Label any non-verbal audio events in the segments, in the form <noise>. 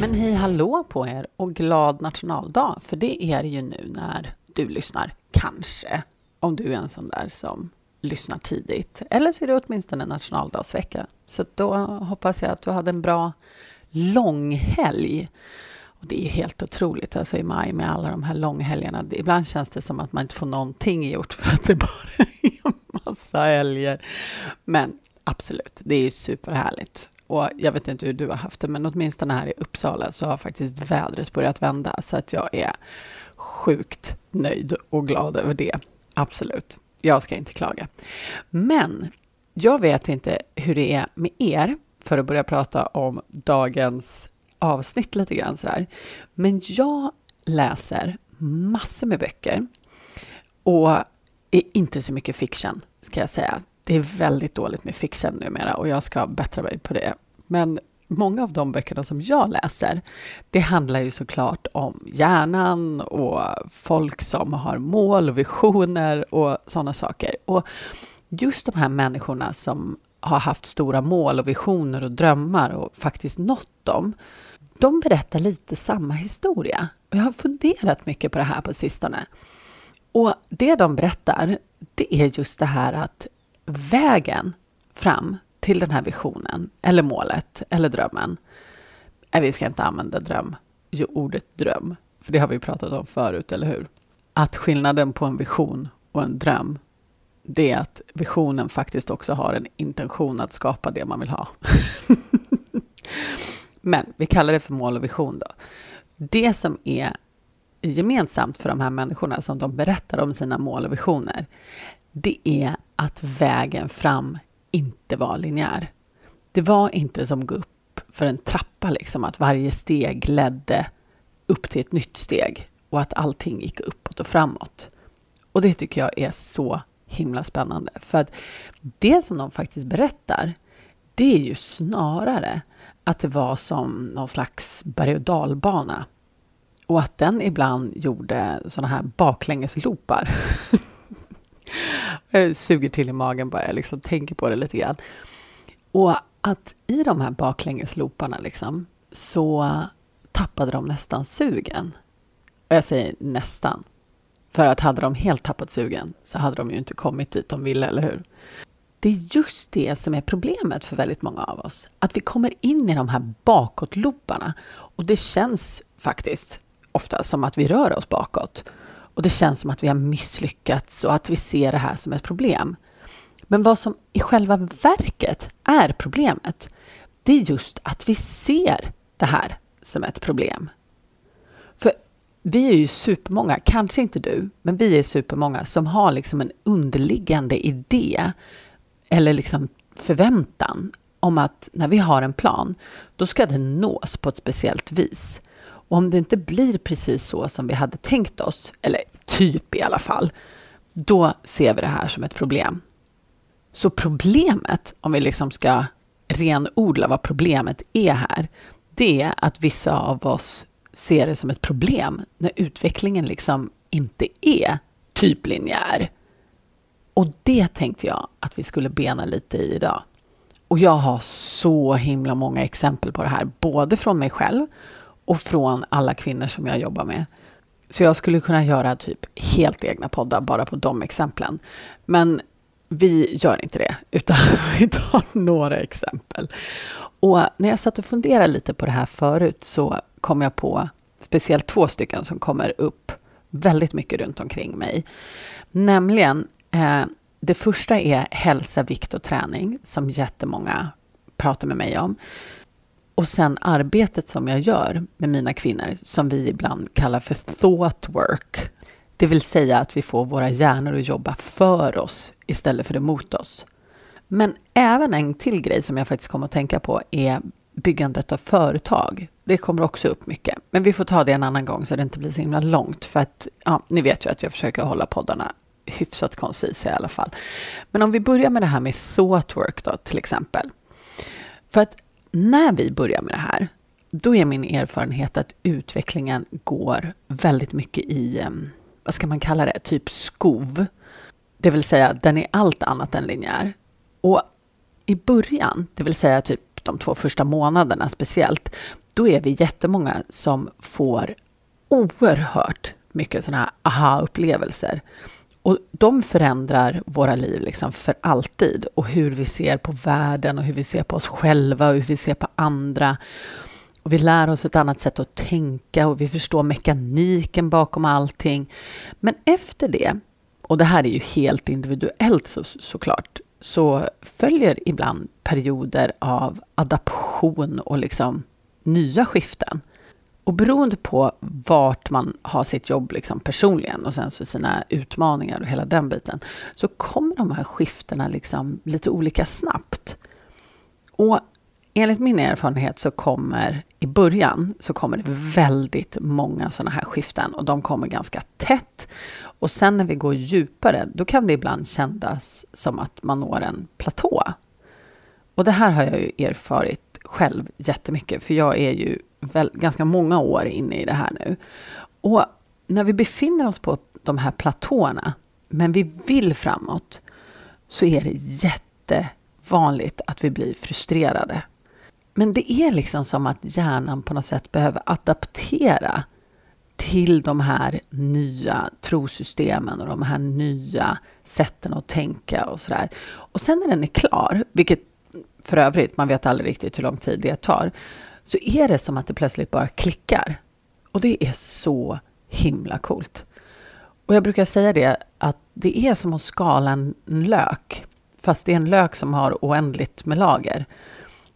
Men hej hallå på er och glad nationaldag, för det är det ju nu när du lyssnar, kanske, om du är en sån där som lyssnar tidigt. Eller så är det åtminstone nationaldagsvecka. Så då hoppas jag att du hade en bra långhelg. Och det är ju helt otroligt, alltså i maj med alla de här långhelgerna. Ibland känns det som att man inte får någonting gjort för att det bara <laughs> är en massa helger. Men absolut, det är ju superhärligt. Och jag vet inte hur du har haft det, men åtminstone här i Uppsala så har faktiskt vädret börjat vända, så att jag är sjukt nöjd och glad över det. Absolut. Jag ska inte klaga. Men jag vet inte hur det är med er, för att börja prata om dagens avsnitt lite grann sådär. Men jag läser massor med böcker och är inte så mycket fiction, ska jag säga. Det är väldigt dåligt med fiction numera och jag ska bättra mig på det. Men många av de böckerna som jag läser, det handlar ju såklart om hjärnan och folk som har mål och visioner och sådana saker. Och just de här människorna som har haft stora mål och visioner och drömmar och faktiskt nått dem, de berättar lite samma historia. Och jag har funderat mycket på det här på sistone. Och det de berättar, det är just det här att vägen fram till den här visionen, eller målet, eller drömmen. Nej, vi ska inte använda dröm, jo, ordet dröm, för det har vi pratat om förut, eller hur? Att skillnaden på en vision och en dröm, det är att visionen faktiskt också har en intention att skapa det man vill ha. <laughs> Men vi kallar det för mål och vision då. Det som är gemensamt för de här människorna som de berättar om sina mål och visioner, det är att vägen fram inte var linjär. Det var inte som att gå upp för en trappa, liksom, att varje steg ledde upp till ett nytt steg och att allting gick uppåt och framåt. Och det tycker jag är så himla spännande. För att det som de faktiskt berättar, det är ju snarare att det var som någon slags berg och dalbana. Och att den ibland gjorde sådana här baklängeslopar. <laughs> Jag suger till i magen bara jag liksom tänker på det lite grann. Och att i de här baklängesloparna liksom, så tappade de nästan sugen. Och jag säger nästan. För att hade de helt tappat sugen så hade de ju inte kommit dit de ville, eller hur? Det är just det som är problemet för väldigt många av oss. Att vi kommer in i de här bakåtlooparna, och det känns faktiskt ofta som att vi rör oss bakåt. Och det känns som att vi har misslyckats och att vi ser det här som ett problem. Men vad som i själva verket är problemet, det är just att vi ser det här som ett problem. För vi är ju supermånga, kanske inte du, men vi är supermånga som har liksom en underliggande idé eller liksom förväntan om att när vi har en plan, då ska den nås på ett speciellt vis. Och om det inte blir precis så som vi hade tänkt oss, eller typ i alla fall, då ser vi det här som ett problem. Så problemet, om vi liksom ska renodla vad problemet är här, det är att vissa av oss ser det som ett problem när utvecklingen liksom inte är typ linjär. Och det tänkte jag att vi skulle bena lite i idag. Och jag har så himla många exempel på det här, både från mig själv och från alla kvinnor som jag jobbar med. Så jag skulle kunna göra typ helt egna poddar bara på de exemplen. Men vi gör inte det, <laughs> utan vi tar några exempel. Och när jag satt och funderade lite på det här förut så kom jag på speciellt två stycken som kommer upp väldigt mycket runt omkring mig. Nämligen, eh, det första är hälsa, vikt och träning, som jättemånga pratar med mig om. Och sen arbetet som jag gör med mina kvinnor, som vi ibland kallar för thought work. Det vill säga att vi får våra hjärnor att jobba för oss istället för emot oss. Men även en till grej som jag faktiskt kommer att tänka på är byggandet av företag. Det kommer också upp mycket. Men vi får ta det en annan gång så det inte blir så himla långt. För att, ja, ni vet ju att jag försöker hålla poddarna hyfsat koncisa i alla fall. Men om vi börjar med det här med thoughtwork då till exempel. För att när vi börjar med det här, då är min erfarenhet att utvecklingen går väldigt mycket i, vad ska man kalla det, typ skov. Det vill säga, den är allt annat än linjär. Och i början, det vill säga typ de två första månaderna speciellt, då är vi jättemånga som får oerhört mycket sådana här aha-upplevelser. Och de förändrar våra liv liksom för alltid och hur vi ser på världen och hur vi ser på oss själva och hur vi ser på andra. Och vi lär oss ett annat sätt att tänka och vi förstår mekaniken bakom allting. Men efter det, och det här är ju helt individuellt så, såklart, så följer ibland perioder av adaption och liksom nya skiften. Och beroende på vart man har sitt jobb liksom personligen och sen så sina utmaningar och hela den biten, så kommer de här skiftena liksom lite olika snabbt. Och enligt min erfarenhet så kommer i början så kommer det väldigt många sådana här skiften och de kommer ganska tätt. Och sen när vi går djupare, då kan det ibland kännas som att man når en platå. Och det här har jag ju erfarit själv jättemycket, för jag är ju väl, ganska många år inne i det här nu. Och när vi befinner oss på de här platåerna, men vi vill framåt, så är det jättevanligt att vi blir frustrerade. Men det är liksom som att hjärnan på något sätt behöver adaptera till de här nya trosystemen och de här nya sätten att tänka och sådär. Och sen när den är klar, vilket för övrigt, man vet aldrig riktigt hur lång tid det tar, så är det som att det plötsligt bara klickar. Och det är så himla coolt. Och jag brukar säga det att det är som att skala en lök, fast det är en lök som har oändligt med lager.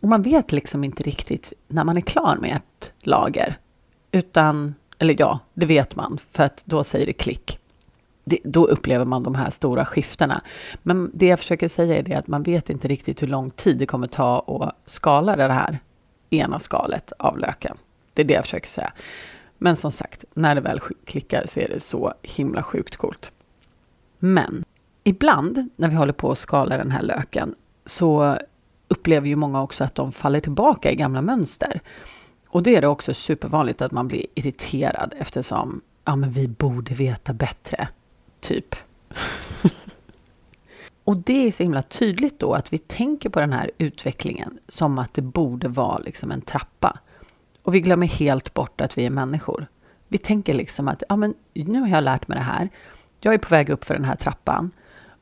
Och man vet liksom inte riktigt när man är klar med ett lager, utan, eller ja, det vet man, för att då säger det klick. Det, då upplever man de här stora skiftena. Men det jag försöker säga är det att man vet inte riktigt hur lång tid det kommer ta att skala det här ena skalet av löken. Det är det jag försöker säga. Men som sagt, när det väl klickar så är det så himla sjukt coolt. Men ibland när vi håller på att skala den här löken så upplever ju många också att de faller tillbaka i gamla mönster. Och det är det också supervanligt att man blir irriterad eftersom ja, men vi borde veta bättre, typ. Och det är så himla tydligt då att vi tänker på den här utvecklingen som att det borde vara liksom en trappa. Och vi glömmer helt bort att vi är människor. Vi tänker liksom att ja, men nu har jag lärt mig det här. Jag är på väg upp för den här trappan.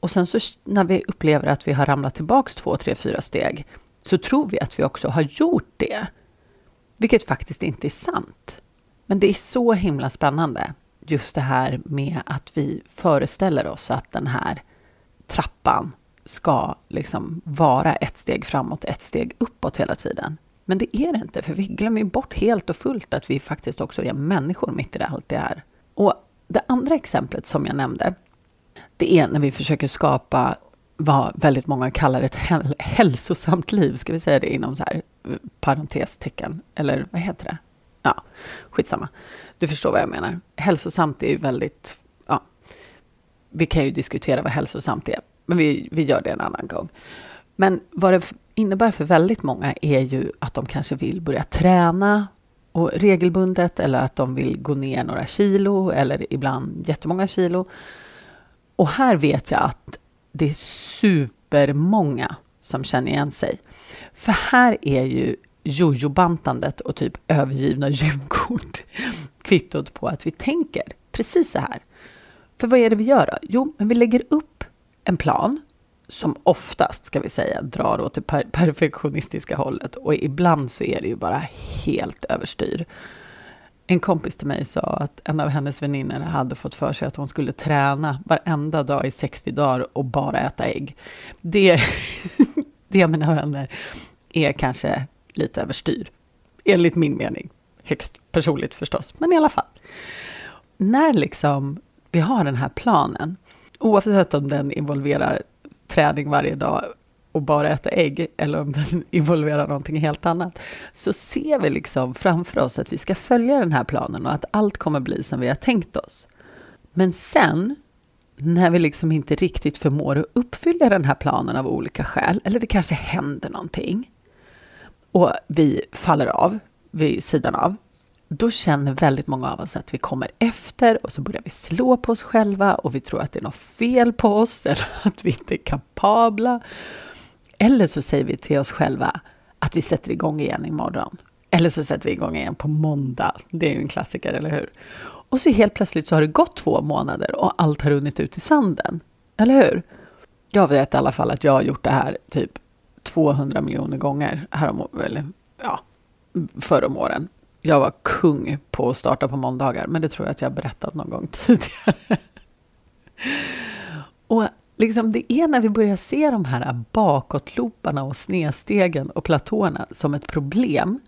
Och sen så när vi upplever att vi har ramlat tillbaks två, tre, fyra steg så tror vi att vi också har gjort det. Vilket faktiskt inte är sant. Men det är så himla spännande just det här med att vi föreställer oss att den här trappan ska liksom vara ett steg framåt, ett steg uppåt hela tiden. Men det är det inte, för vi glömmer bort helt och fullt att vi faktiskt också är människor mitt i det allt det här. Och det andra exemplet som jag nämnde, det är när vi försöker skapa vad väldigt många kallar ett hälsosamt liv, ska vi säga det inom så här parentestecken, eller vad heter det? Ja, skitsamma. Du förstår vad jag menar. Hälsosamt är ju väldigt vi kan ju diskutera vad hälsosamt är, men vi, vi gör det en annan gång. Men vad det innebär för väldigt många är ju att de kanske vill börja träna och regelbundet eller att de vill gå ner några kilo eller ibland jättemånga kilo. Och här vet jag att det är supermånga som känner igen sig. För här är ju jojobantandet och typ övergivna gymkort <laughs> kvittot på att vi tänker precis så här. För vad är det vi gör då? Jo, men vi lägger upp en plan som oftast, ska vi säga, drar åt det per perfektionistiska hållet. Och ibland så är det ju bara helt överstyr. En kompis till mig sa att en av hennes väninnor hade fått för sig att hon skulle träna varenda dag i 60 dagar och bara äta ägg. Det, <laughs> det mina vänner, är kanske lite överstyr. Enligt min mening. Högst personligt förstås, men i alla fall. När liksom vi har den här planen, oavsett om den involverar träning varje dag och bara äta ägg eller om den <laughs> involverar någonting helt annat, så ser vi liksom framför oss att vi ska följa den här planen och att allt kommer bli som vi har tänkt oss. Men sen, när vi liksom inte riktigt förmår att uppfylla den här planen av olika skäl, eller det kanske händer någonting, och vi faller av vid sidan av, då känner väldigt många av oss att vi kommer efter och så börjar vi slå på oss själva och vi tror att det är något fel på oss <laughs> eller att vi inte är kapabla. Eller så säger vi till oss själva att vi sätter igång igen imorgon. Eller så sätter vi igång igen på måndag. Det är ju en klassiker, eller hur? Och så helt plötsligt så har det gått två månader och allt har runnit ut i sanden. Eller hur? Jag vet i alla fall att jag har gjort det här typ 200 miljoner gånger härom, eller, ja, förr om åren. Jag var kung på att starta på måndagar, men det tror jag att jag har berättat någon gång <laughs> tidigare. och liksom det är när vi börjar se de här bakåtlooparna och snedstegen och platåerna som ett problem,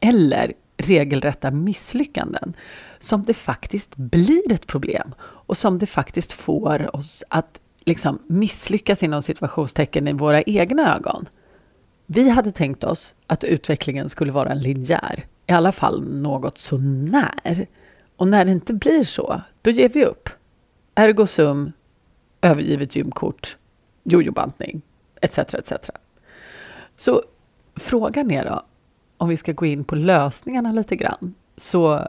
eller regelrätta misslyckanden, som det faktiskt blir ett problem och som det faktiskt får oss att liksom misslyckas inom situationstecken i våra egna ögon. Vi hade tänkt oss att utvecklingen skulle vara en linjär, i alla fall något så när. Och när det inte blir så, då ger vi upp. Ergo sum, övergivet gymkort, jojobantning, etc. etc. Så frågan är då, om vi ska gå in på lösningarna lite grann, så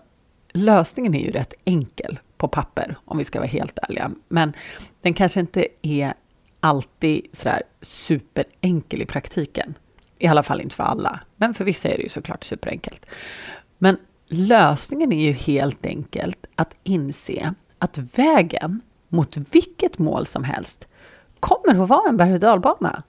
lösningen är ju rätt enkel på papper, om vi ska vara helt ärliga. Men den kanske inte är alltid sådär superenkel i praktiken. I alla fall inte för alla, men för vissa är det ju såklart superenkelt. Men lösningen är ju helt enkelt att inse att vägen mot vilket mål som helst kommer att vara en berg och dalbana.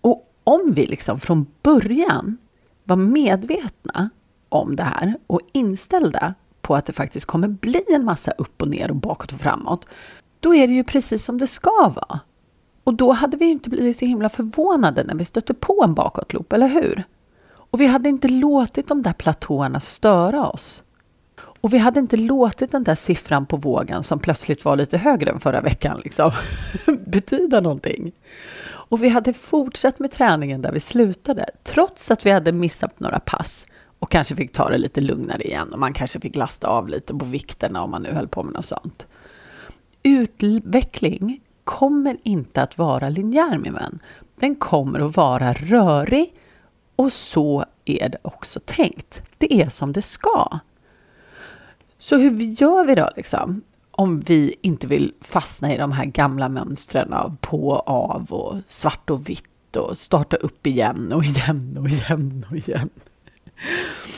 Och om vi liksom från början var medvetna om det här och inställda på att det faktiskt kommer bli en massa upp och ner och bakåt och framåt, då är det ju precis som det ska vara. Och då hade vi inte blivit så himla förvånade när vi stötte på en bakåtloop, eller hur? Och vi hade inte låtit de där platåerna störa oss. Och vi hade inte låtit den där siffran på vågen som plötsligt var lite högre än förra veckan liksom, <laughs> betyda någonting. Och vi hade fortsatt med träningen där vi slutade, trots att vi hade missat några pass och kanske fick ta det lite lugnare igen och man kanske fick lasta av lite på vikterna om man nu höll på med något sånt. Utveckling kommer inte att vara linjär min vän. Den kommer att vara rörig och så är det också tänkt. Det är som det ska. Så hur gör vi då liksom? Om vi inte vill fastna i de här gamla mönstren av på och av och svart och vitt och starta upp igen och igen och igen och igen.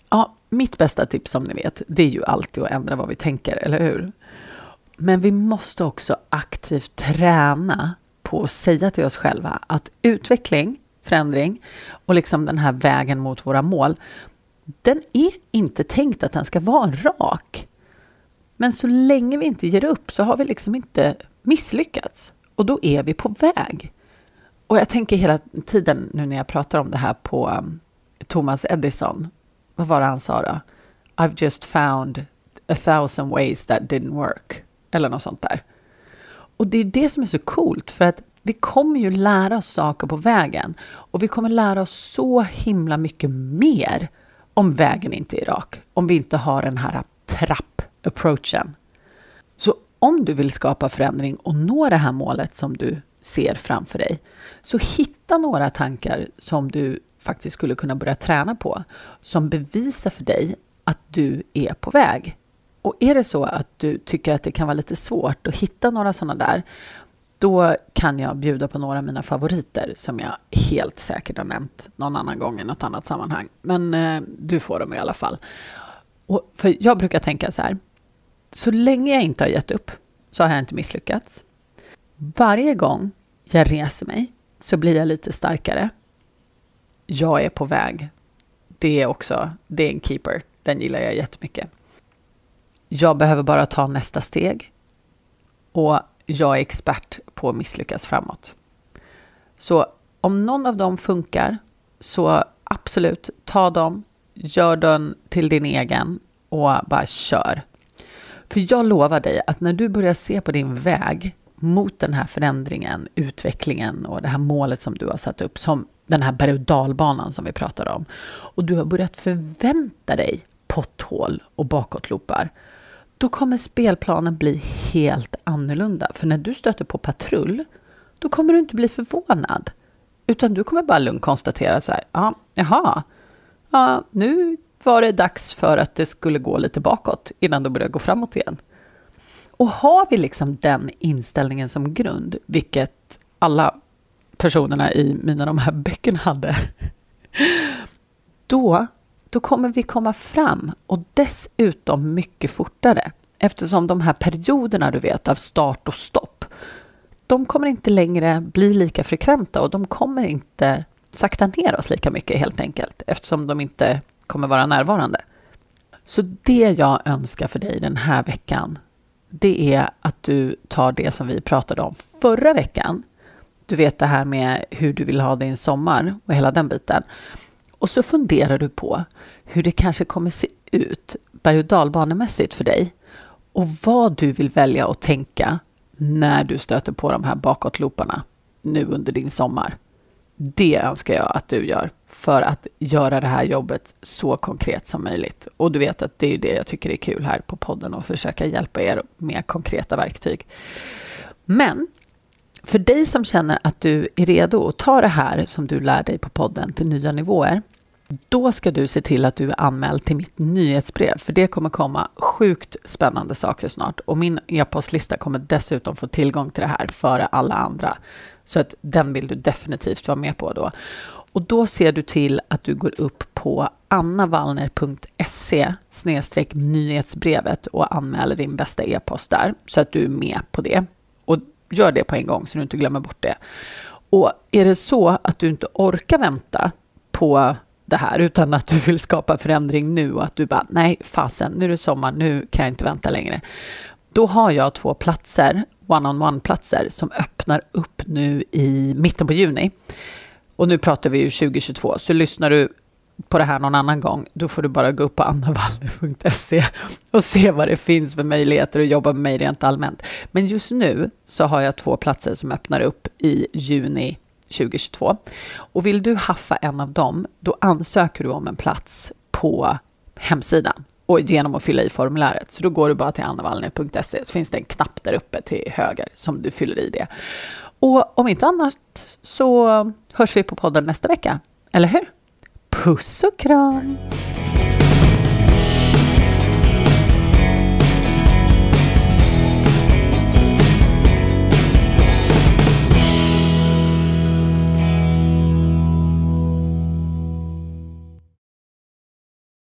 Ja, mitt bästa tips som ni vet, det är ju alltid att ändra vad vi tänker, eller hur? Men vi måste också aktivt träna på att säga till oss själva att utveckling, förändring och liksom den här vägen mot våra mål, den är inte tänkt att den ska vara rak. Men så länge vi inte ger upp så har vi liksom inte misslyckats. Och då är vi på väg. Och jag tänker hela tiden nu när jag pratar om det här på um, Thomas Edison. Vad var det han sa då? I've just found a thousand ways that didn't work. Eller något sånt där. Och det är det som är så coolt för att vi kommer ju lära oss saker på vägen. Och vi kommer lära oss så himla mycket mer om vägen inte är rak. Om vi inte har den här trapp-approachen. Så om du vill skapa förändring och nå det här målet som du ser framför dig, så hitta några tankar som du faktiskt skulle kunna börja träna på, som bevisar för dig att du är på väg. Och är det så att du tycker att det kan vara lite svårt att hitta några sådana där, då kan jag bjuda på några av mina favoriter som jag helt säkert har nämnt någon annan gång i något annat sammanhang. Men eh, du får dem i alla fall. Och för jag brukar tänka så här, så länge jag inte har gett upp så har jag inte misslyckats. Varje gång jag reser mig så blir jag lite starkare. Jag är på väg. Det är också, det är en keeper. Den gillar jag jättemycket. Jag behöver bara ta nästa steg. Och jag är expert på att misslyckas framåt. Så om någon av dem funkar, så absolut, ta dem, gör den till din egen och bara kör. För jag lovar dig att när du börjar se på din väg mot den här förändringen, utvecklingen och det här målet som du har satt upp som den här berg och dalbanan som vi pratade om. Och du har börjat förvänta dig potthål och bakåtloopar. Då kommer spelplanen bli helt annorlunda. För när du stöter på patrull, då kommer du inte bli förvånad. Utan du kommer bara lugnt konstatera så här, ja, jaha, ja, nu var det dags för att det skulle gå lite bakåt innan det började gå framåt igen. Och har vi liksom den inställningen som grund, vilket alla personerna i mina de här böckerna hade, <laughs> då, då kommer vi komma fram och dessutom mycket fortare. Eftersom de här perioderna du vet av start och stopp, de kommer inte längre bli lika frekventa och de kommer inte sakta ner oss lika mycket helt enkelt eftersom de inte kommer vara närvarande. Så det jag önskar för dig den här veckan, det är att du tar det som vi pratade om förra veckan. Du vet det här med hur du vill ha din sommar och hela den biten. Och så funderar du på hur det kanske kommer se ut berg och dalbanemässigt för dig och vad du vill välja att tänka när du stöter på de här bakåtlooparna nu under din sommar. Det önskar jag att du gör för att göra det här jobbet så konkret som möjligt. Och du vet att det är det jag tycker är kul här på podden och försöka hjälpa er med konkreta verktyg. Men för dig som känner att du är redo att ta det här som du lär dig på podden till nya nivåer, då ska du se till att du är anmäld till mitt nyhetsbrev, för det kommer komma sjukt spännande saker snart. Och min e-postlista kommer dessutom få tillgång till det här före alla andra. Så att den vill du definitivt vara med på då. Och då ser du till att du går upp på annavallner.se nyhetsbrevet och anmäler din bästa e-post där så att du är med på det. Och gör det på en gång så du inte glömmer bort det. Och är det så att du inte orkar vänta på det här utan att du vill skapa förändring nu och att du bara nej fasen nu är det sommar nu kan jag inte vänta längre. Då har jag två platser, one-on-one platser som öppnar upp nu i mitten på juni. Och nu pratar vi ju 2022, så lyssnar du på det här någon annan gång, då får du bara gå upp på annavalle.se och se vad det finns för möjligheter att jobba med mig rent allmänt. Men just nu så har jag två platser som öppnar upp i juni 2022. Och vill du haffa en av dem, då ansöker du om en plats på hemsidan och genom att fylla i formuläret. Så då går du bara till annavallner.se så finns det en knapp där uppe till höger som du fyller i det. Och om inte annat så hörs vi på podden nästa vecka, eller hur? Puss och kram!